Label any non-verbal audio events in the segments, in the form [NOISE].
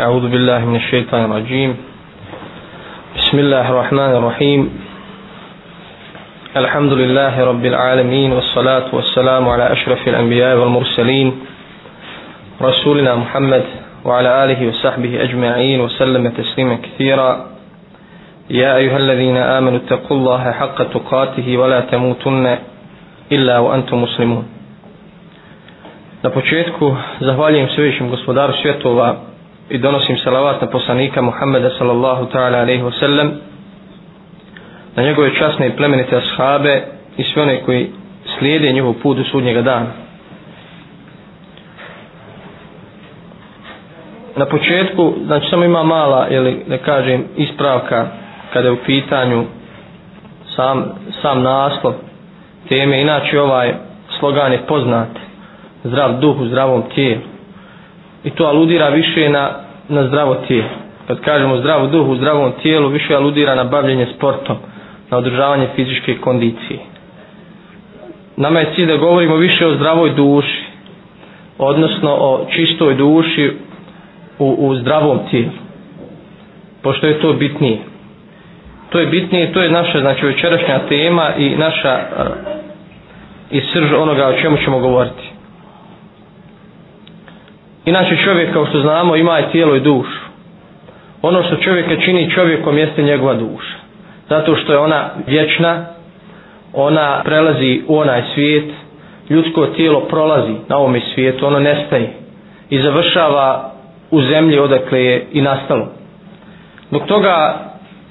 أعوذ بالله من الشيطان الرجيم بسم الله الرحمن الرحيم الحمد لله رب العالمين والصلاة والسلام على أشرف الأنبياء والمرسلين رسولنا محمد وعلى آله وصحبه أجمعين وسلم تسليما كثيرا يا أيها الذين آمنوا اتقوا الله حق تقاته ولا تموتن إلا وأنتم مسلمون Na početku zahvaljujem svevišnjem gospodaru svjetova i donosim salavat na poslanika Muhammeda sallallahu ta'ala alaihi wasallam na njegove časne i plemenite ashabe i sve one koji slijede njegov put u sudnjega dana na početku znači samo ima mala ili da kažem ispravka kada je u pitanju sam, sam naslov teme inače ovaj slogan je poznat zdrav duh u zdravom tijelu i to aludira više na na zdravo tijelo. Kad kažemo zdravo duh u zdravom tijelu, više aludira na bavljenje sportom, na održavanje fizičke kondicije. Nama je cilj da govorimo više o zdravoj duši, odnosno o čistoj duši u, u zdravom tijelu. Pošto je to bitnije. To je bitnije, to je naša znači, večerašnja tema i naša i srž onoga o čemu ćemo govoriti. Inače čovjek kao što znamo ima i tijelo i dušu. Ono što čovjeka čini čovjekom jeste njegova duša. Zato što je ona vječna, ona prelazi u onaj svijet, ljudsko tijelo prolazi na ovom svijetu, ono nestaje i završava u zemlji odakle je i nastalo. Dok toga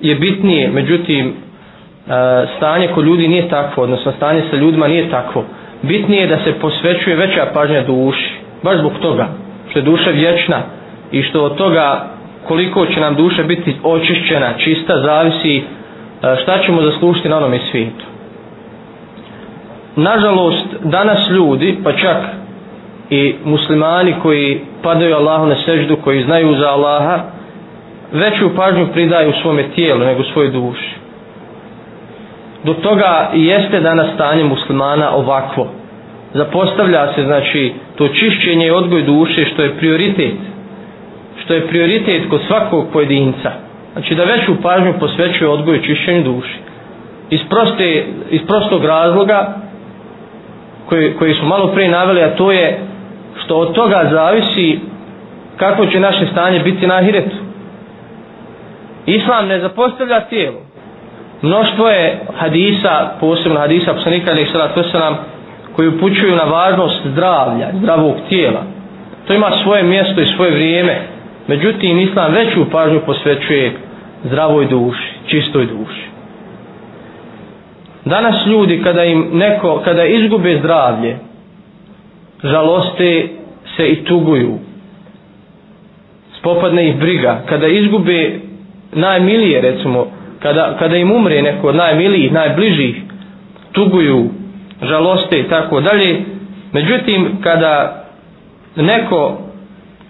je bitnije, međutim, e, stanje kod ljudi nije takvo, odnosno stanje sa ljudima nije takvo. Bitnije je da se posvećuje veća pažnja duši, baš zbog toga, što je duša vječna i što od toga koliko će nam duša biti očišćena, čista, zavisi e, šta ćemo zaslušiti na onome svijetu. Nažalost, danas ljudi, pa čak i muslimani koji padaju Allahu na seždu, koji znaju za Allaha, veću pažnju pridaju u svome tijelu nego svoje duši. Do toga jeste danas stanje muslimana ovakvo zapostavlja se znači to čišćenje i odgoj duše što je prioritet što je prioritet kod svakog pojedinca znači da veću pažnju posvećuje odgoju čišćenju duši iz, proste, iz prostog razloga koji, koji smo malo prije naveli a to je što od toga zavisi kako će naše stanje biti na hiretu Islam ne zapostavlja tijelo mnoštvo je hadisa posebno hadisa psanika ali i salatu koji upućuju na važnost zdravlja, zdravog tijela. To ima svoje mjesto i svoje vrijeme. Međutim, Islam veću pažnju posvećuje zdravoj duši, čistoj duši. Danas ljudi kada im neko, kada izgube zdravlje, žaloste se i tuguju. Spopadne ih briga. Kada izgube najmilije, recimo, kada, kada im umre neko od najmilijih, najbližih, tuguju, žaloste i tako dalje. Međutim, kada neko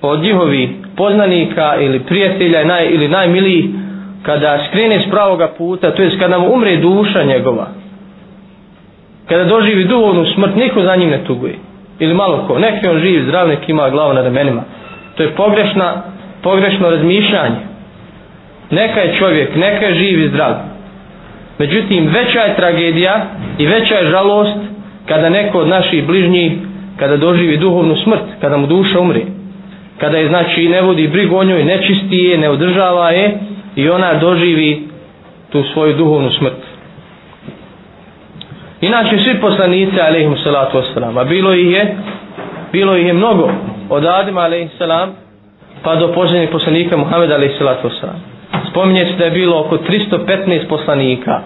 od njihovi poznanika ili prijatelja naj, ili najmiliji kada skrene s pravoga puta, to jest kada mu umre duša njegova, kada doživi duhovnu smrt, niko za njim ne tuguje. Ili malo ko, neki on živi zdrav, neki ima glavu na ramenima. To je pogrešna, pogrešno razmišljanje. Neka je čovjek, neka je živ i zdrav. Međutim, veća je tragedija i veća je žalost kada neko od naših bližnjih, kada doživi duhovnu smrt, kada mu duša umri, kada je, znači, ne vodi brigu o njoj, ne čisti je, ne održava je i ona doživi tu svoju duhovnu smrt. Inače, svi poslanice, alaihimu salatu wasalam, a bilo ih je, bilo ih je mnogo, od Adima, alaihimu salam, pa do posljednjeg poslanika Muhammeda, alaihimu salatu wasalam spominje se da je bilo oko 315 poslanika,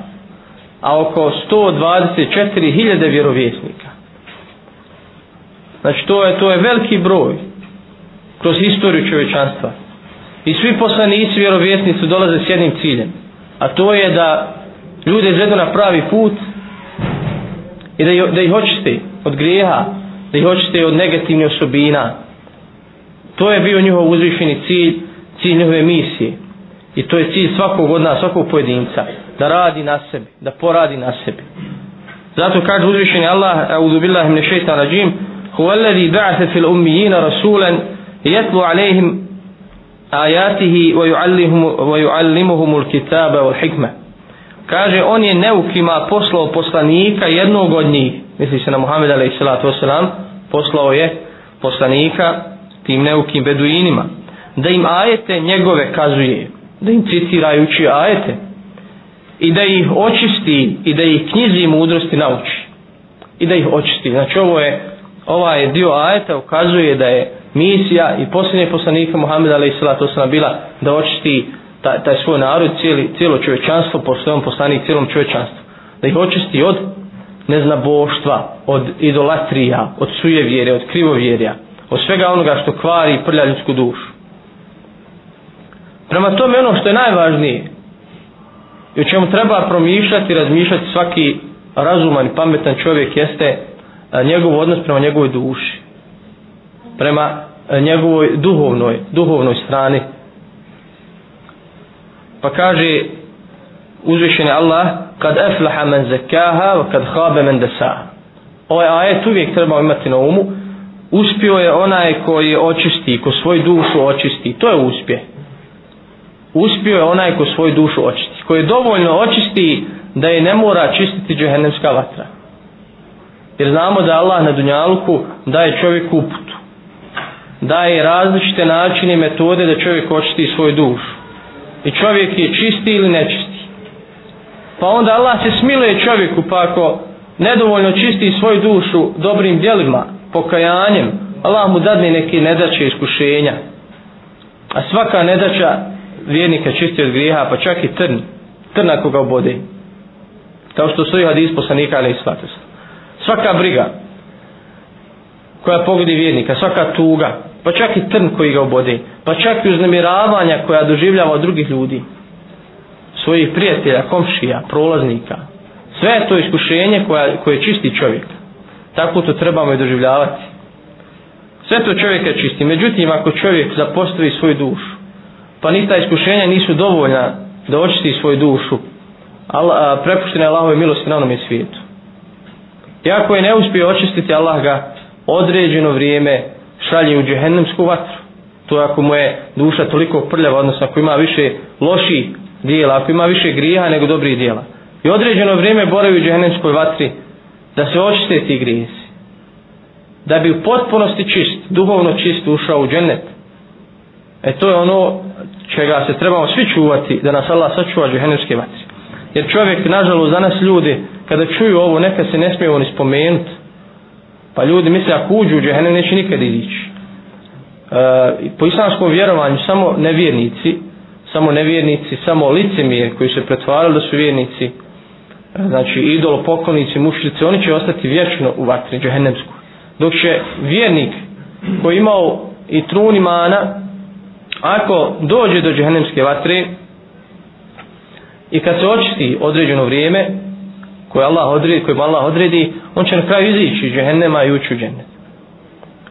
a oko 124.000 vjerovjesnika. Znači to je to je veliki broj kroz historiju čovječanstva. I svi poslanici vjerovjesnici dolaze s jednim ciljem, a to je da ljude izvedu na pravi put i da, da ih očiste od grijeha, da ih očiste od negativnih osobina. To je bio njihov uzvišeni cilj, cilj njihove misije. I to je cilj svakog od nas, svakog pojedinca. Da radi na sebi, da poradi na sebi. Zato kaže uzvišeni Allah, audhu billahi min šeitan rajim, هو الذي بعث في الأميين رسولا يتلو عليهم آياته ويعلمهم, ويعلمهم الكتاب والحكمة kaže on je neukima poslao poslanika jednog od njih misli se na Muhammed a.s. poslao je poslanika tim neukim beduinima da im ajete njegove kazuje da im citirajući ajete i da ih očisti i da ih knjizi mudrosti nauči i da ih očisti znači ovo je ovaj dio ajeta ukazuje da je misija i posljednje poslanika Muhammeda ali to sam bila da očisti taj, taj svoj narod cijeli, cijelo čovečanstvo posle on poslanik cijelom čovečanstvu da ih očisti od neznaboštva od idolatrija od sujevjere, od krivovjerja od svega onoga što kvari prlja ljudsku dušu Prema tome ono što je najvažnije i o čemu treba promišljati i razmišljati svaki razuman i pametan čovjek jeste njegov odnos prema njegovoj duši. Prema njegovoj duhovnoj, duhovnoj strani. Pa kaže uzvišeni Allah kad aflaha man zakaha wa kad khaba man dasa. Ovaj ajet uvijek trebamo imati na umu. Uspio je onaj koji očisti, ko svoju dušu očisti. To je uspjeh uspio je onaj ko svoju dušu očisti. Ko je dovoljno očisti da je ne mora čistiti džehennemska vatra. Jer znamo da Allah na Dunjaluku daje čovjek uputu. Daje različite načine i metode da čovjek očisti svoju dušu. I čovjek je čisti ili nečisti. Pa onda Allah se smiluje čovjeku pa ako nedovoljno čisti svoju dušu dobrim djelima, pokajanjem, Allah mu dadne neke nedaće iskušenja. A svaka nedaća vjernika čisti od grijeha, pa čak i trn, trn ako ga obode. Kao što su i hadis poslanika, ali i svatost. Svaka briga koja pogodi vjernika, svaka tuga, pa čak i trn koji ga obode, pa čak i uznemiravanja koja doživljava od drugih ljudi, svojih prijatelja, komšija, prolaznika, sve je to iskušenje koja, koje čisti čovjek. Tako to trebamo i doživljavati. Sve to čovjeka čisti. Međutim, ako čovjek zapostavi svoju dušu, pa ni ta iskušenja nisu dovoljna da očiti svoju dušu Allah, a, prepuštene Allahove milosti na onom svijetu Iako je neuspio očistiti Allah ga određeno vrijeme šalje u džehennemsku vatru to je ako mu je duša toliko prljava odnosno ako ima više loši dijela ako ima više griha nego dobrih dijela i određeno vrijeme boraju u džehennemskoj vatri da se očiste ti grijesi da bi u potpunosti čist duhovno čist ušao u džennet E to je ono čega se trebamo svi čuvati da nas Allah sačuva džehennemske vatre. Jer čovjek, nažalost, za nas ljudi, kada čuju ovo, neka se ne smije oni spomenuti. Pa ljudi misle, ako uđu u džehennem, neće nikad izići. E, po islamskom vjerovanju, samo nevjernici, samo nevjernici, samo licemir koji se pretvarali da su vjernici, e, znači idolo, poklonici, mušljice, oni će ostati vječno u vatri džehennemsku. Dok će vjernik koji imao i trun imana, ako dođe do džehennemske vatre i kad se očisti određeno vrijeme koje Allah odredi, koje Allah odredi on će na kraju izići iz džehennema i ući u džennet.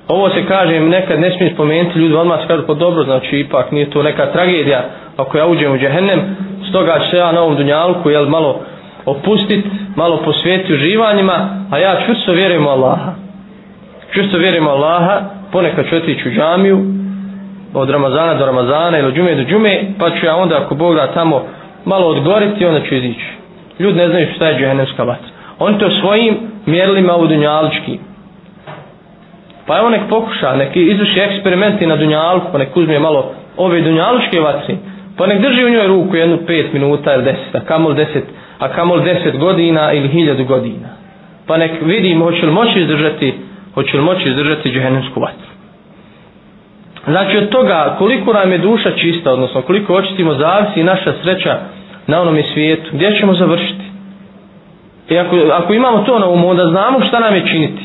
Ovo se kaže nekad ne smije spomenuti ljudi odmah se kažu pa dobro znači ipak nije to neka tragedija ako ja uđem u džehennem stoga ću se ja na ovom dunjalku jel, malo opustiti, malo posvetiti uživanjima, a ja čusto vjerujem u Allaha. Čusto vjerujem u Allaha, ponekad ću otići u džamiju, od Ramazana do Ramazana ili od džume do džume, pa ću ja onda ako Bog da tamo malo odgoriti, onda ću izići. Ljudi ne znaju šta je džehennemska vatra. On to svojim mjerlima u dunjalički. Pa evo nek pokuša, nek izvrši eksperimenti na dunjalku, pa nek uzme malo ove dunjalučke vatre, pa nek drži u njoj ruku jednu pet minuta ili deset, a kamol deset, a kamol deset godina ili hiljadu godina. Pa nek vidim hoće li moći izdržati, hoće li moći izdržati džehennemsku vatru. Znači od toga koliko nam je duša čista, odnosno koliko očistimo, zavisi naša sreća na onom svijetu. Gdje ćemo završiti? I ako, ako imamo to na umu, onda znamo šta nam je činiti.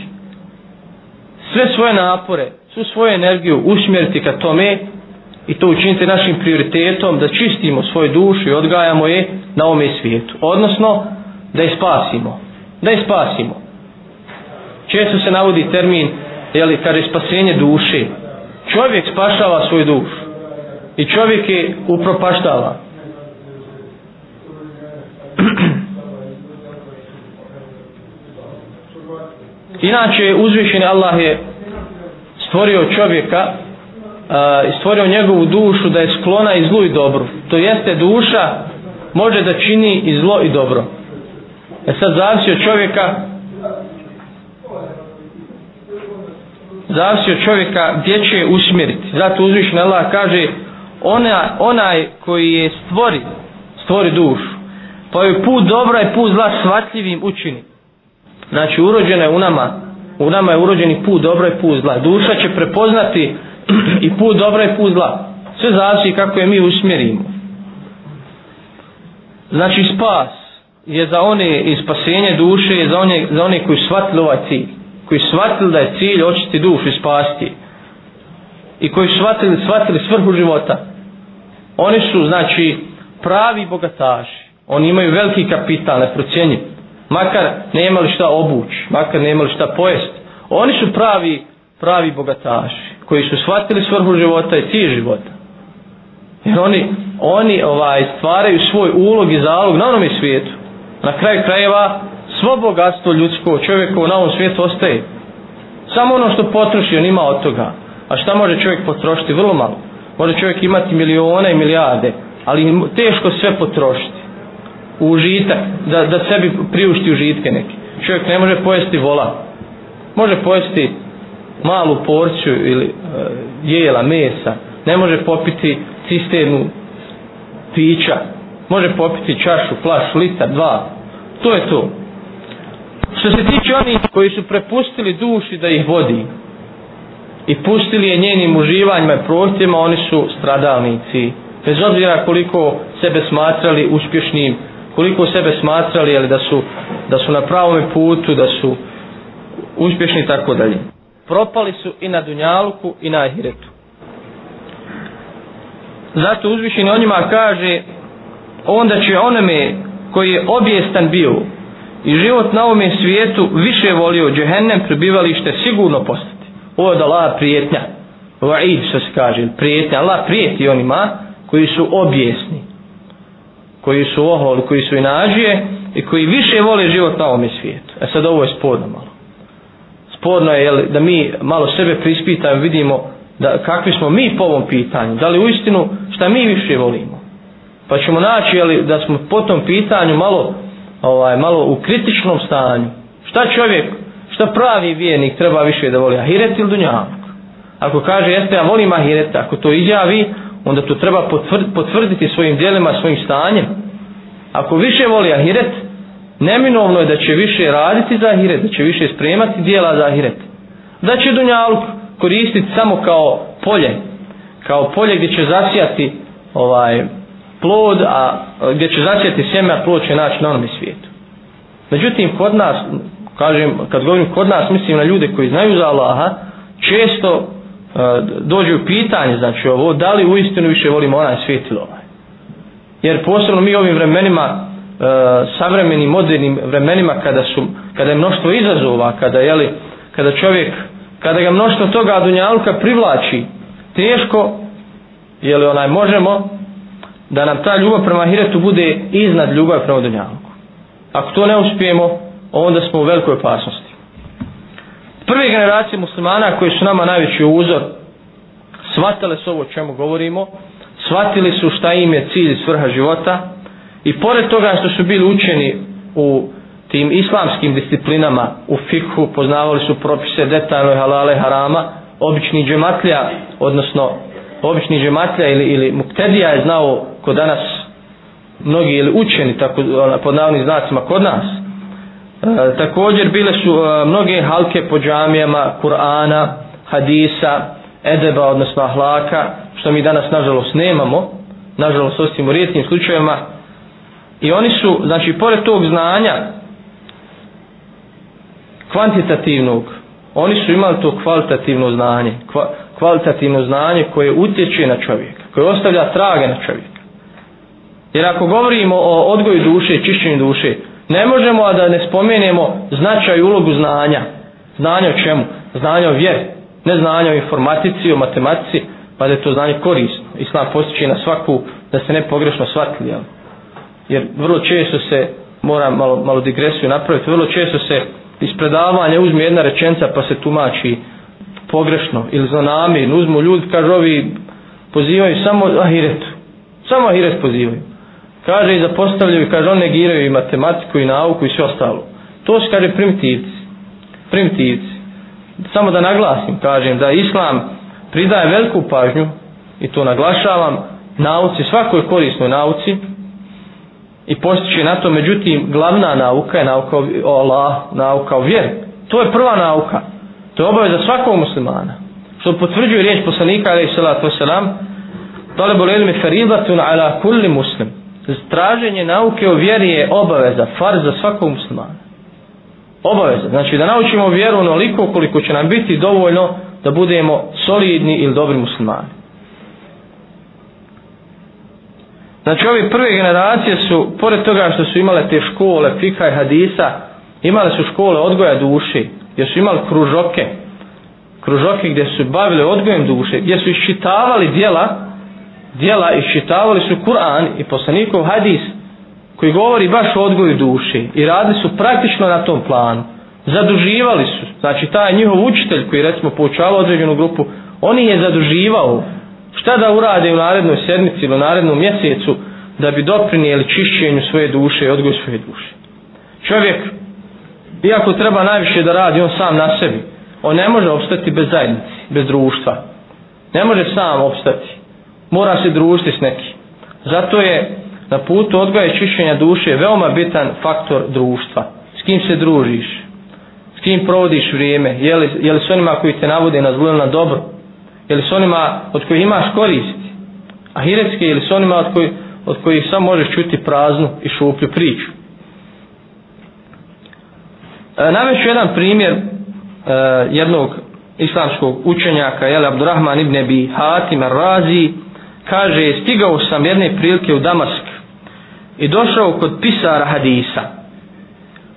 Sve svoje napore, svu svoju energiju usmjeriti ka tome i to učiniti našim prioritetom da čistimo svoju dušu i odgajamo je na ovome svijetu. Odnosno, da je spasimo. Da je spasimo. Često se navodi termin, jeli, kaže spasenje duše čovjek spašava svoju dušu i čovjek je upropaštava [CLEARS THROAT] inače uzvišeni Allah je stvorio čovjeka i stvorio njegovu dušu da je sklona i zlu i dobru to jeste duša može da čini i zlo i dobro e sad zavisi od čovjeka zavisi od čovjeka gdje će usmjeriti. Zato uzvišen Allah kaže ona, onaj koji je stvori, stvori dušu. Pa je put dobra i put zla svatljivim učini. Znači urođena je u nama, u nama je urođeni put dobra i put zla. Duša će prepoznati [CLEARS THROAT] i put dobra i put zla. Sve zavisi kako je mi usmjerimo. Znači spas je za one i spasenje duše je za one, za one koji shvatili ovaj cilj koji shvatili da je cilj očiti duš i spasti i koji su shvatili, shvatili svrhu života oni su znači pravi bogataši oni imaju veliki kapital neprocijenjiv makar ne imali šta obuć makar ne imali šta pojest oni su pravi pravi bogataši koji su shvatili svrhu života i cilj života jer oni oni ovaj stvaraju svoj ulog i zalog na onom svijetu na kraju krajeva svo bogatstvo ljudsko čovjeku na ovom svijetu ostaje. Samo ono što potroši on ima od toga. A šta može čovjek potrošiti? Vrlo malo. Može čovjek imati milijona i milijarde, ali teško sve potrošiti. U užitak, da, da sebi priušti užitke neke. Čovjek ne može pojesti vola. Može pojesti malu porciju ili e, jela, mesa. Ne može popiti cisternu pića. Može popiti čašu, flašu, litar, dva. To je to. Što se tiče oni koji su prepustili duši da ih vodi i pustili je njenim uživanjima i prostima, oni su stradalnici. Bez obzira koliko sebe smatrali uspješnim, koliko sebe smatrali ali da su, da su na pravom putu, da su uspješni tako dalje. Propali su i na Dunjaluku i na Ahiretu. Zato uzvišeni onima kaže onda će onome koji je objestan bio i život na ovom svijetu više volio džehennem prebivalište sigurno postati. Ovo je da la prijetnja. Va'id što se kaže, prijetnja. Allah prijeti onima koji su objesni, koji su ohol, koji su inađije i koji više vole život na ovom svijetu. E sad ovo je sporno malo. Sporno je jel, da mi malo sebe prispitajmo, vidimo da, kakvi smo mi po ovom pitanju. Da li u istinu šta mi više volimo? Pa ćemo naći jel, da smo po tom pitanju malo ovaj, malo u kritičnom stanju. Šta čovjek, šta pravi vijenik treba više da voli ahiret ili dunjavuk? Ako kaže jeste ja volim ahiret, ako to izjavi, onda to treba potvrditi svojim dijelima, svojim stanjem. Ako više voli ahiret, neminovno je da će više raditi za ahiret, da će više spremati dijela za ahiret. Da će dunjavuk koristiti samo kao polje, kao polje gdje će zasijati ovaj, plod, a gdje će zasjeti sjeme, a plod će naći na onom svijetu. Međutim, kod nas, kažem, kad govorim kod nas, mislim na ljude koji znaju za Allaha, često e, dođe u pitanje, znači ovo, da li uistinu više volimo onaj svijet ili ovaj. Jer posebno mi ovim vremenima, e, savremenim, modernim vremenima, kada, su, kada je mnoštvo izazova, kada, jeli, kada čovjek, kada ga mnoštvo toga Dunjalka privlači, teško, jeli onaj, možemo, da nam ta ljubav prema ahiretu bude iznad ljubav prema dunjalku. Ako to ne uspijemo, onda smo u velikoj opasnosti. Prve generacije muslimana koji su nama najveći uzor, shvatile su ovo čemu govorimo, shvatili su šta im je cilj i svrha života i pored toga što su bili učeni u tim islamskim disciplinama u fikhu, poznavali su propise detaljno halale harama, obični džematlija, odnosno obični džematlija ili, ili muktedija je znao kod danas mnogi ili učeni tako ono, pod navnim znacima kod nas e, također bile su e, mnoge halke po džamijama Kur'ana, hadisa edeba odnosno ahlaka što mi danas nažalost nemamo nažalost osim u rijetnim slučajevima i oni su znači pored tog znanja kvantitativnog oni su imali to kvalitativno znanje kva, kvalitativno znanje koje utječe na čovjeka koje ostavlja trage na čovjeka Jer ako govorimo o odgoju duše, čišćenju duše, ne možemo a da ne spomenemo značaj ulogu znanja. Znanje o čemu? Znanje o vjeri. Ne znanje o informatici, o matematici, pa da je to znanje korisno. Islam postiče na svaku, da se ne pogrešno shvatili. Jel? Jer vrlo često se, moram malo, malo digresiju napraviti, vrlo često se iz predavanja uzme jedna rečenca pa se tumači pogrešno ili za namirno. Uzmu ljudi, kažu ovi, pozivaju samo ahiretu. Samo ahiret pozivaju kaže i zapostavljaju i kaže on negiraju i matematiku i nauku i sve ostalo to su kaže primitivci primitivci samo da naglasim kažem da islam pridaje veliku pažnju i to naglašavam nauci svakoj korisnoj nauci i postiče na to međutim glavna nauka je nauka o Allah nauka o vjeri to je prva nauka to je obaveza svakog muslimana što potvrđuje riječ poslanika alaihi salatu wasalam talibu lelmi faridatun ala kulli muslim straženje nauke o vjeri je obaveza, far za svakog muslimana. Obaveza. Znači da naučimo vjeru onoliko koliko će nam biti dovoljno da budemo solidni ili dobri muslimani. Znači ove prve generacije su, pored toga što su imale te škole, fika i hadisa, imale su škole odgoja duši, gdje su imali kružoke, kružoke gdje su bavile odgojem duše, gdje su iščitavali dijela djela iščitavali su Kur'an i poslanikov hadis koji govori baš o odgoju duše i radili su praktično na tom planu. Zaduživali su, znači taj njihov učitelj koji recimo poučava određenu grupu, oni je zaduživao šta da urade u narednoj sedmici ili u narednom mjesecu da bi doprinijeli čišćenju svoje duše i odgoju svoje duše. Čovjek, iako treba najviše da radi on sam na sebi, on ne može obstati bez zajednici, bez društva. Ne može sam obstati mora se družiti s nekim. Zato je na putu odgoja čišćenja duše veoma bitan faktor društva. S kim se družiš? S kim provodiš vrijeme? Je li, je li s onima koji te navode na zlo na dobro? Je li s onima od kojih imaš korist? A hiretske je li s onima od kojih, od kojih sam možeš čuti praznu i šuplju priču? E, Navešu jedan primjer e, jednog islamskog učenjaka, je li Abdurrahman ibn Abi Hatim al-Razi, er kaže stigao sam jedne prilike u Damask i došao kod pisara hadisa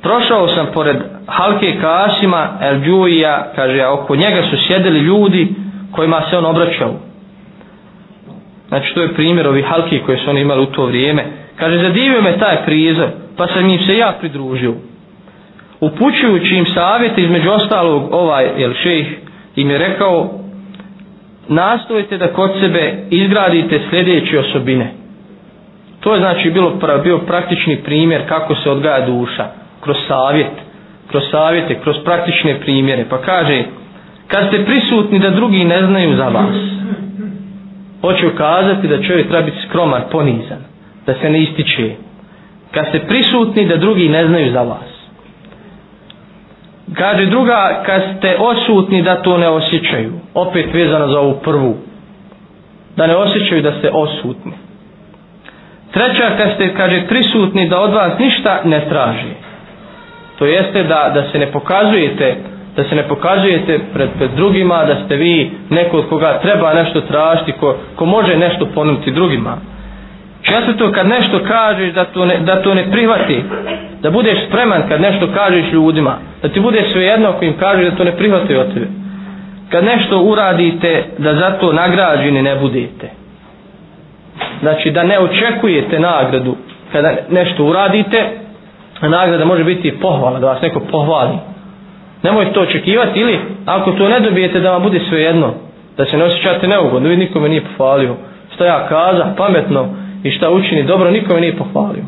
prošao sam pored Halke Kasima El Džuija kaže oko njega su sjedili ljudi kojima se on obraćao znači to je primjer ovi Halki koje su oni imali u to vrijeme kaže zadivio me taj prizor pa sam njim se ja pridružio upućujući im savjet između ostalog ovaj jel šejh im je rekao nastojite da kod sebe izgradite sljedeće osobine. To je znači bilo pra, bio praktični primjer kako se odgaja duša kroz savjet, kroz savjete, kroz praktične primjere. Pa kaže, kad ste prisutni da drugi ne znaju za vas, hoće ukazati da čovjek treba biti skroman, ponizan, da se ne ističe. Kad ste prisutni da drugi ne znaju za vas, Kaže druga, kad ste osutni da to ne osjećaju. Opet vezano za ovu prvu. Da ne osjećaju da ste osutni. Treća, kad ste, kaže, prisutni da od vas ništa ne traži. To jeste da, da se ne pokazujete da se ne pokazujete pred, pred drugima, da ste vi neko od koga treba nešto tražiti, ko, ko može nešto ponuditi drugima. Četvrto, kad nešto kažeš da to, ne, da to ne prihvati, da budeš spreman kad nešto kažeš ljudima, da ti bude sve jedno ako im kažeš da to ne prihvati od tebe. Kad nešto uradite, da za to nagrađeni ne budete. Znači, da ne očekujete nagradu kada nešto uradite, nagrada može biti pohvala, da vas neko pohvali. Nemoj to očekivati ili ako to ne dobijete da vam bude sve jedno, da se ne osjećate neugodno, vi nikome nije pohvalio. Što ja kaza, pametno, pametno, i šta učini dobro, nikome nije pohvalio.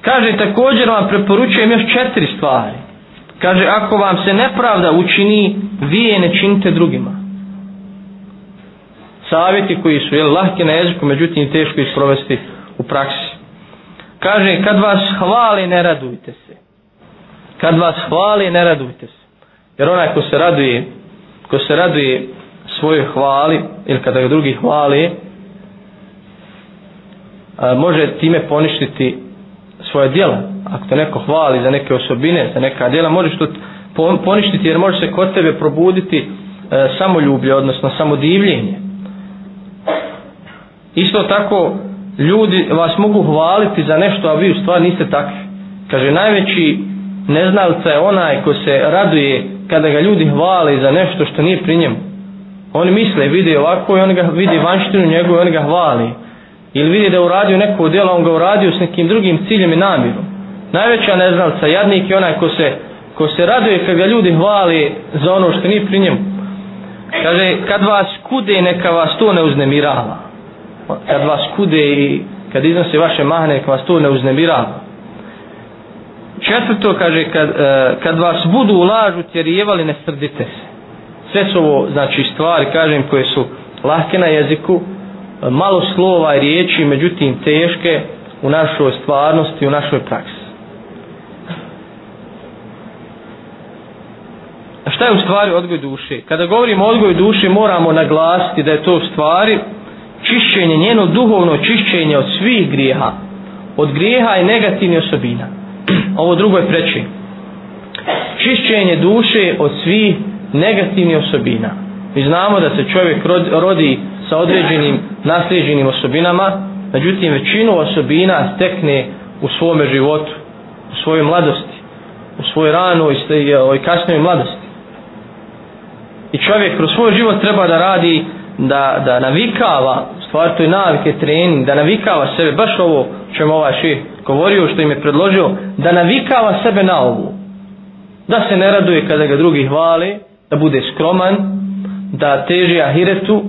Kaže, također vam preporučujem još četiri stvari. Kaže, ako vam se nepravda učini, vi je ne činite drugima. Savjeti koji su jel, lahki na jeziku, međutim teško ih provesti u praksi. Kaže, kad vas hvali, ne radujte se. Kad vas hvali, ne radujte se. Jer onaj ko se raduje, ko se raduje svojoj hvali, ili kada ga drugi hvali, može time poništiti svoje dijela. Ako te neko hvali za neke osobine, za neka dijela, možeš to poništiti jer može se kod tebe probuditi e, samoljublje, odnosno samodivljenje. Isto tako, ljudi vas mogu hvaliti za nešto, a vi u stvari niste takvi. Kaže, najveći neznalca je onaj ko se raduje kada ga ljudi hvali za nešto što nije pri njemu. Oni misle, vide ovako i oni ga vide vanštinu njegovu i oni ga hvali ili vidi da je uradio neko djelo, on ga uradio s nekim drugim ciljem i namirom. Najveća neznalca, jadnik je onaj ko se, ko se raduje kad ga ljudi hvali za ono što nije pri njemu. Kaže, kad vas kude, neka vas to ne uznemirava. Kad vas kude i kad iznose vaše mahne, neka vas to ne uznemirava. Četvrto kaže, kad, e, kad vas budu u lažu tjerijevali, ne srdite se. Sve su ovo, znači, stvari, kažem, koje su lahke na jeziku, malo slova i riječi, međutim teške u našoj stvarnosti, u našoj praksi. A šta je u stvari odgoj duše? Kada govorimo o odgoju duše, moramo naglasiti da je to u stvari čišćenje, njeno duhovno čišćenje od svih grijeha. Od grijeha i negativnih osobina. [CLEARS THROAT] Ovo drugo je preče. Čišćenje duše od svih negativnih osobina. Mi znamo da se čovjek rodi, rodi sa određenim nasljeđenim osobinama, međutim većinu osobina stekne u svome životu, u svojoj mladosti, u svojoj ranoj i ovaj, kasnoj mladosti. I čovjek kroz svoj život treba da radi, da, da navikava, stvar to je navike, trening, da navikava sebe, baš ovo čemu ovaj še govorio, što im je predložio, da navikava sebe na ovu. Da se ne raduje kada ga drugi hvali, da bude skroman, da teži ahiretu,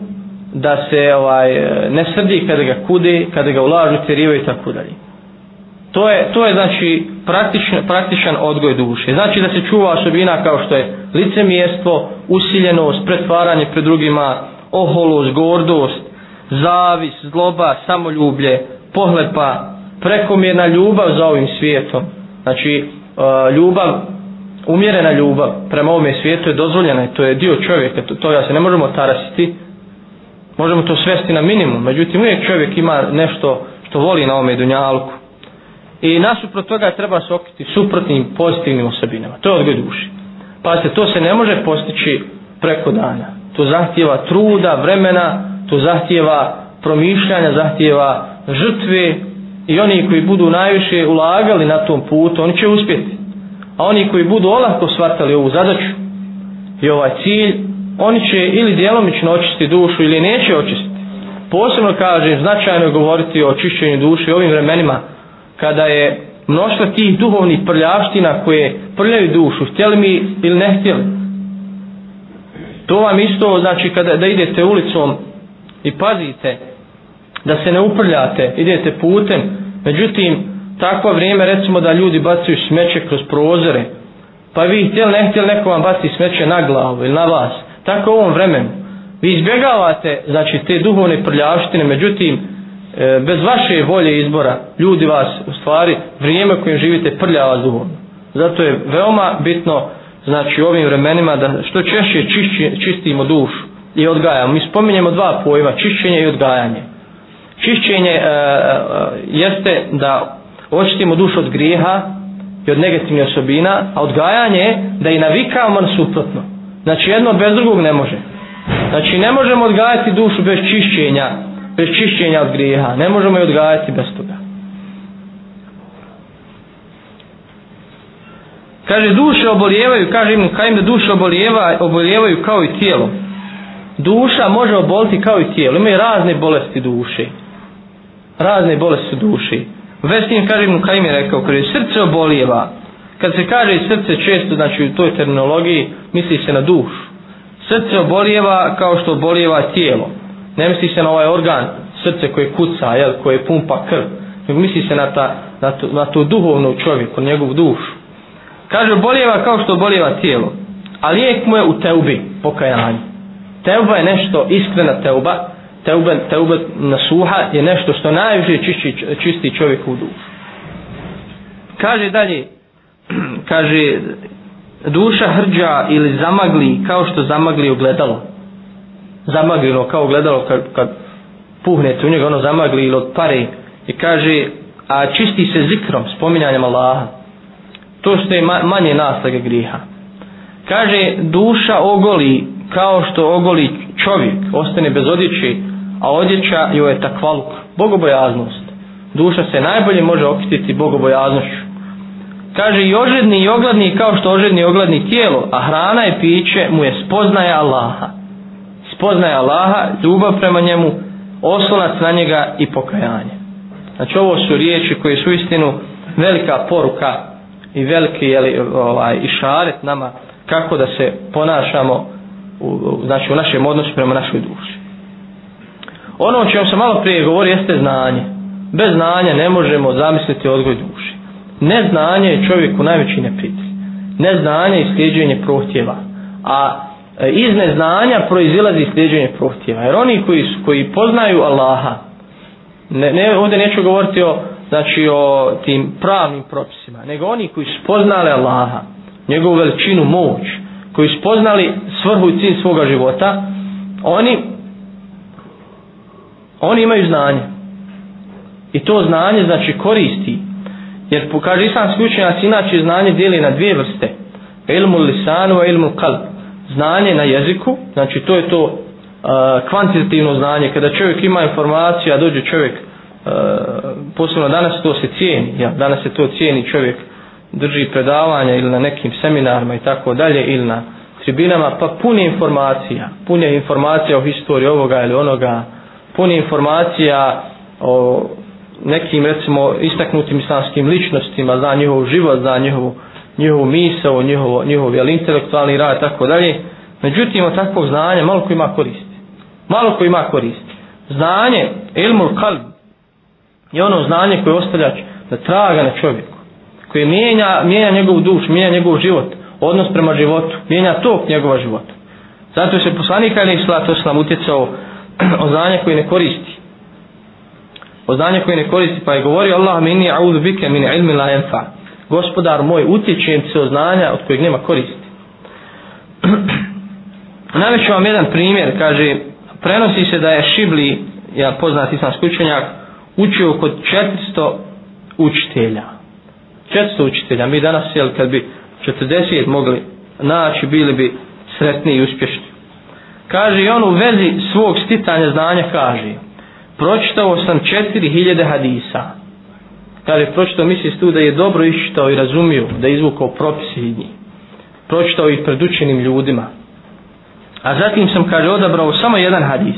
da se ovaj ne srdi kada ga kude, kada ga ulažu terive i tako dalje. To je, to je znači praktičan, praktičan odgoj duše. Znači da se čuva osobina kao što je licemijestvo, usiljenost, pretvaranje pred drugima, oholost, gordost, zavis, zloba, samoljublje, pohlepa, prekomjerna ljubav za ovim svijetom. Znači, e, ljubav, umjerena ljubav prema ovome svijetu je dozvoljena, to je dio čovjeka, to, to ja se ne možemo tarasiti, možemo to svesti na minimum, međutim uvijek čovjek ima nešto što voli na ovome dunjalku. I nasuprot toga treba se okiti suprotnim pozitivnim osobinama. To je odgoj duši. Pazite, to se ne može postići preko dana. To zahtjeva truda, vremena, to zahtjeva promišljanja, zahtjeva žrtve i oni koji budu najviše ulagali na tom putu, oni će uspjeti. A oni koji budu olako svartali ovu zadaću i ovaj cilj, oni će ili djelomično očistiti dušu ili neće očistiti. Posebno kažem, značajno je govoriti o očišćenju duše u ovim vremenima, kada je mnoštva tih duhovnih prljavština koje prljaju dušu, htjeli mi ili ne htjeli. To vam isto, znači, kada da idete ulicom i pazite da se ne uprljate, idete putem, međutim, takva vrijeme, recimo, da ljudi bacaju smeće kroz prozore, pa vi htjeli ne htjeli neko vam baci smeće na glavu ili na vas, tako u ovom vremenu. Vi izbjegavate, znači, te duhovne prljavštine, međutim, e, bez vaše volje i izbora, ljudi vas, u stvari, vrijeme kojim živite prlja vas duhovno. Zato je veoma bitno, znači, u ovim vremenima da što češće čišći, čistimo dušu i odgajamo. Mi spominjemo dva pojma, čišćenje i odgajanje. Čišćenje e, e, e jeste da očistimo dušu od grijeha i od negativnih osobina, a odgajanje je da i navikavamo na suprotno. Znači jedno bez drugog ne može. Znači ne možemo odgajati dušu bez čišćenja, bez čišćenja od grijeha. Ne možemo je odgajati bez toga. Kaže, duše oboljevaju, kaže im, kaj im da duše oboljeva, oboljevaju kao i tijelo. Duša može oboliti kao i tijelo. Imaju razne bolesti duše. Razne bolesti duše. Vesim, kaže im, kaj im je rekao, kaže, srce oboljeva, kad se kaže srce često, znači u toj terminologiji, misli se na dušu. Srce obolijeva kao što obolijeva tijelo. Ne misli se na ovaj organ srce koje kuca, jel, koje pumpa krv. Nego misli se na, ta, na, tu, na tu duhovnu čovjeku, njegovu dušu. Kaže, obolijeva kao što obolijeva tijelo. A lijek mu je u teubi, pokajanju. Teuba je nešto, iskrena teuba, teuba, teuba na suha je nešto što najviše čisti, čisti čovjeku u dušu. Kaže dalje, [CLEARS THROAT] kaže duša hrđa ili zamagli kao što zamagli ogledalo zamaglino kao ogledalo kad, kad puhnete u njega ono zamagli ili od pare i kaže a čisti se zikrom spominjanjem Allaha to što je ma manje naslaga griha kaže duša ogoli kao što ogoli čovjek ostane bez odjeće a odjeća joj je takvaluk bogobojaznost duša se najbolje može okititi bogobojaznošću Kaže i ožedni i ogladni kao što ožedni i ogladni tijelo, a hrana i piće mu je spoznaja Allaha. Spoznaja Allaha, ljubav prema njemu, oslonac na njega i pokajanje. Znači ovo su riječi koje su istinu velika poruka i veliki jeli, ovaj, i šaret nama kako da se ponašamo u, znači u našem odnosu prema našoj duši. Ono o čemu sam malo prije govorio jeste znanje. Bez znanja ne možemo zamisliti odgoj duši. Neznanje je čovjeku najveći neprijatelj. Neznanje i sljeđenje prohtjeva. A e, iz neznanja proizilazi sljeđenje prohtjeva. Jer oni koji, su, koji poznaju Allaha, ne, ne, ovdje neću govoriti o, znači, o tim pravnim propisima, nego oni koji su poznali Allaha, njegovu veličinu, moć, koji su poznali svrhu i cilj svoga života, oni, oni imaju znanje. I to znanje znači koristi Jer pokaže islamski učenjaci inače znanje dijeli na dvije vrste. Ilmu lisanu i ilmu kalb. Znanje na jeziku, znači to je to uh, kvantitativno znanje. Kada čovjek ima informaciju, a dođe čovjek, uh, posebno danas to se cijeni, ja, danas se to cijeni čovjek drži predavanja ili na nekim seminarima i tako dalje ili na tribinama, pa puni informacija, puni informacija o historiji ovoga ili onoga, puni informacija o nekim recimo istaknutim islamskim ličnostima za njihov život, za njihovu, njihovu misao, njihov, njihov jel, intelektualni rad i tako dalje. Međutim, od takvog znanja malo ko ima koristi. Malo ko ima koristi. Znanje, ilmul kalb, je ono znanje koje ostavlja da traga na čovjeku. Koje mijenja, mijenja njegovu duš, mijenja njegov život, odnos prema životu, mijenja tok njegova života. Zato se poslanik Ali Islata Oslam utjecao [CLEARS THROAT] o znanje koje ne koristi o znanje koje ne koristi, pa je govorio Allah mi inni a'udhu bike min ilmi la enfa. Gospodar moj, utječujem se o znanja od kojeg nema koristi. [CLEARS THROAT] Navešu vam jedan primjer, kaže, prenosi se da je Šibli, ja poznat islamski učenjak, učio kod 400 učitelja. 400 učitelja. Mi danas, jel, kad bi 40 mogli naći, bili bi sretni i uspješni. Kaže, i on u vezi svog stitanja znanja kaže, pročitao sam četiri hiljede hadisa. Kada je pročitao, misli tu da je dobro iščitao i razumio, da je izvukao propise i njih. Pročitao ih pred učenim ljudima. A zatim sam, kaže, odabrao samo jedan hadis.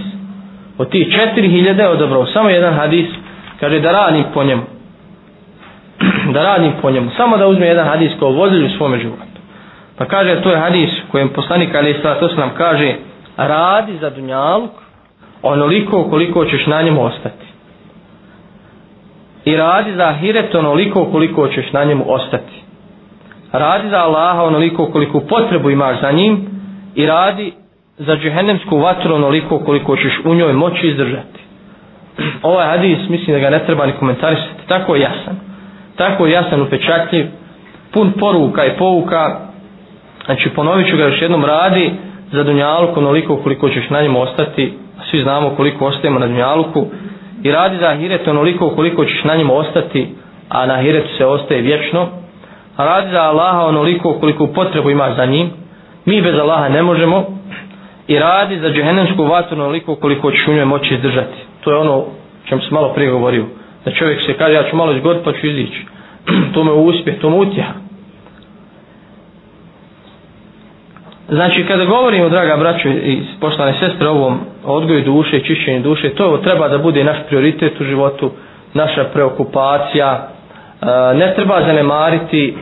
Od tih četiri hiljede je odabrao samo jedan hadis. Kaže, da radim po njemu. [CLEARS THROAT] da radim po njemu. Samo da uzme jedan hadis kao vozilju u svome životu. Pa kaže, to je hadis kojem poslanik, ali to se nam kaže, radi za dunjalku onoliko koliko ćeš na njemu ostati. I radi za ahiret onoliko koliko ćeš na njemu ostati. Radi za Allaha onoliko koliko potrebu imaš za njim i radi za džehennemsku vatru onoliko koliko ćeš u njoj moći izdržati. [CLEARS THROAT] Ovaj hadis mislim da ga ne treba ni komentarisati. Tako je jasan. Tako je jasan upečatljiv. Pun poruka i pouka. Znači ponovit ću ga još jednom. Radi za dunjalku onoliko koliko ćeš na njemu ostati svi znamo koliko ostajemo na dunjaluku i radi za ahiret onoliko koliko ćeš na njemu ostati a na ahiret se ostaje vječno a radi za Allaha onoliko koliko potrebu imaš za njim mi bez Allaha ne možemo i radi za džehennemsku vatru onoliko koliko ćeš u njoj moći izdržati to je ono čem sam malo prije govorio da čovjek se kaže ja ću malo izgoditi pa ću izići [CLEARS THROAT] to me uspje, to me utjeha Znači, kada govorimo, draga braćo i poštane sestre, o ovom odgoju duše i čišćenju duše, to treba da bude naš prioritet u životu, naša preokupacija. E, ne treba zanemariti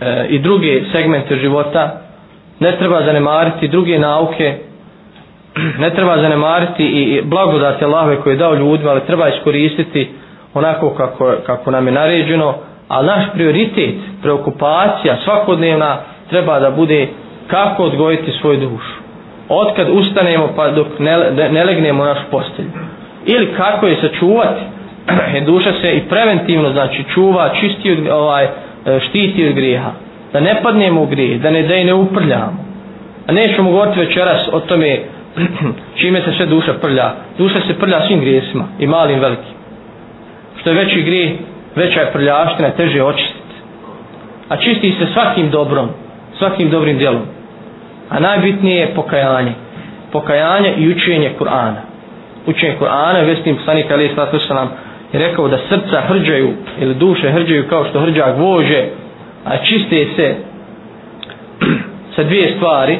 e, i druge segmente života, ne treba zanemariti druge nauke, ne treba zanemariti i blagodate lave koje je dao ljudima, ali treba iskoristiti onako kako, kako nam je naređeno, a naš prioritet, preokupacija svakodnevna treba da bude kako odgojiti svoju dušu od kad ustanemo pa dok ne, ne legnemo našu postelju ili kako je sačuvati je [CLEARS THROAT] duša se i preventivno znači čuva, čisti od, ovaj, e, štiti od grijeha da ne padnemo u grije, da ne, da i ne uprljamo a nećemo govoriti večeras o tome [CLEARS THROAT] čime se sve duša prlja duša se prlja svim grijesima i malim velikim što je veći grije, veća je prljaština teže je očistiti a čisti se svakim dobrom svakim dobrim djelom A najbitnije je pokajanje. Pokajanje i učenje Kur'ana. Učenje Kur'ana, vjesnim poslanika Ali Islata Sosanam je rekao da srca hrđaju ili duše hrđaju kao što hrđa gvože, a čiste se [CLEARS THROAT] sa dvije stvari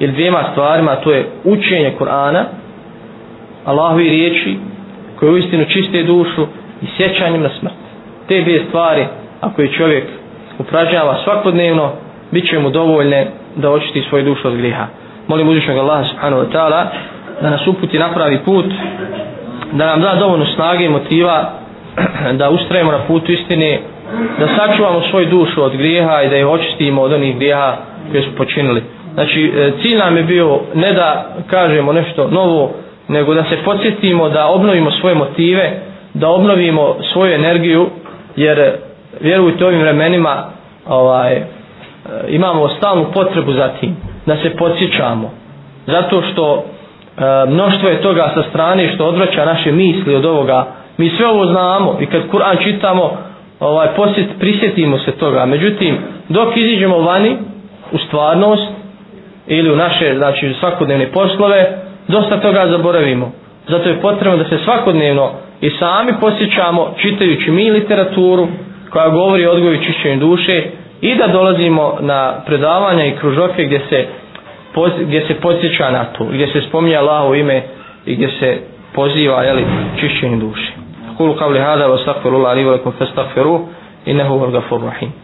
ili dvijema stvarima, to je učenje Kur'ana, Allahovi riječi koje u istinu čiste dušu i sjećanjem na smrt. Te dvije stvari, ako je čovjek upražnjava svakodnevno, bit će mu dovoljne da očisti svoju dušu od griha. Molim uzvišnjeg Allaha subhanahu wa ta'ala da nas uputi na pravi put, da nam da dovoljno snage i motiva [CLEARS THROAT] da ustrajemo na putu istine, da sačuvamo svoju dušu od grijeha i da je očistimo od onih grijeha koje smo počinili. Znači, e, cilj nam je bio ne da kažemo nešto novo, nego da se podsjetimo da obnovimo svoje motive, da obnovimo svoju energiju, jer e, vjerujte ovim vremenima ovaj, E, imamo stalnu potrebu za tim, da se podsjećamo. Zato što e, mnoštvo je toga sa strane što odvraća naše misli od ovoga. Mi sve ovo znamo i kad Kur'an čitamo, ovaj, posjet, prisjetimo se toga. Međutim, dok iziđemo vani u stvarnost ili u naše znači, svakodnevne poslove, dosta toga zaboravimo. Zato je potrebno da se svakodnevno i sami posjećamo čitajući mi literaturu koja govori o odgoju čišćenju duše, i da dolazimo na predavanja i kružoke gdje se gdje se podsjeća na to gdje se spominja Allahu ime i gdje se poziva jeli čišćenju duše kulu kavli hada wa astaghfirullah li wa lakum fastaghfiruh innahu huwal ghafurur rahim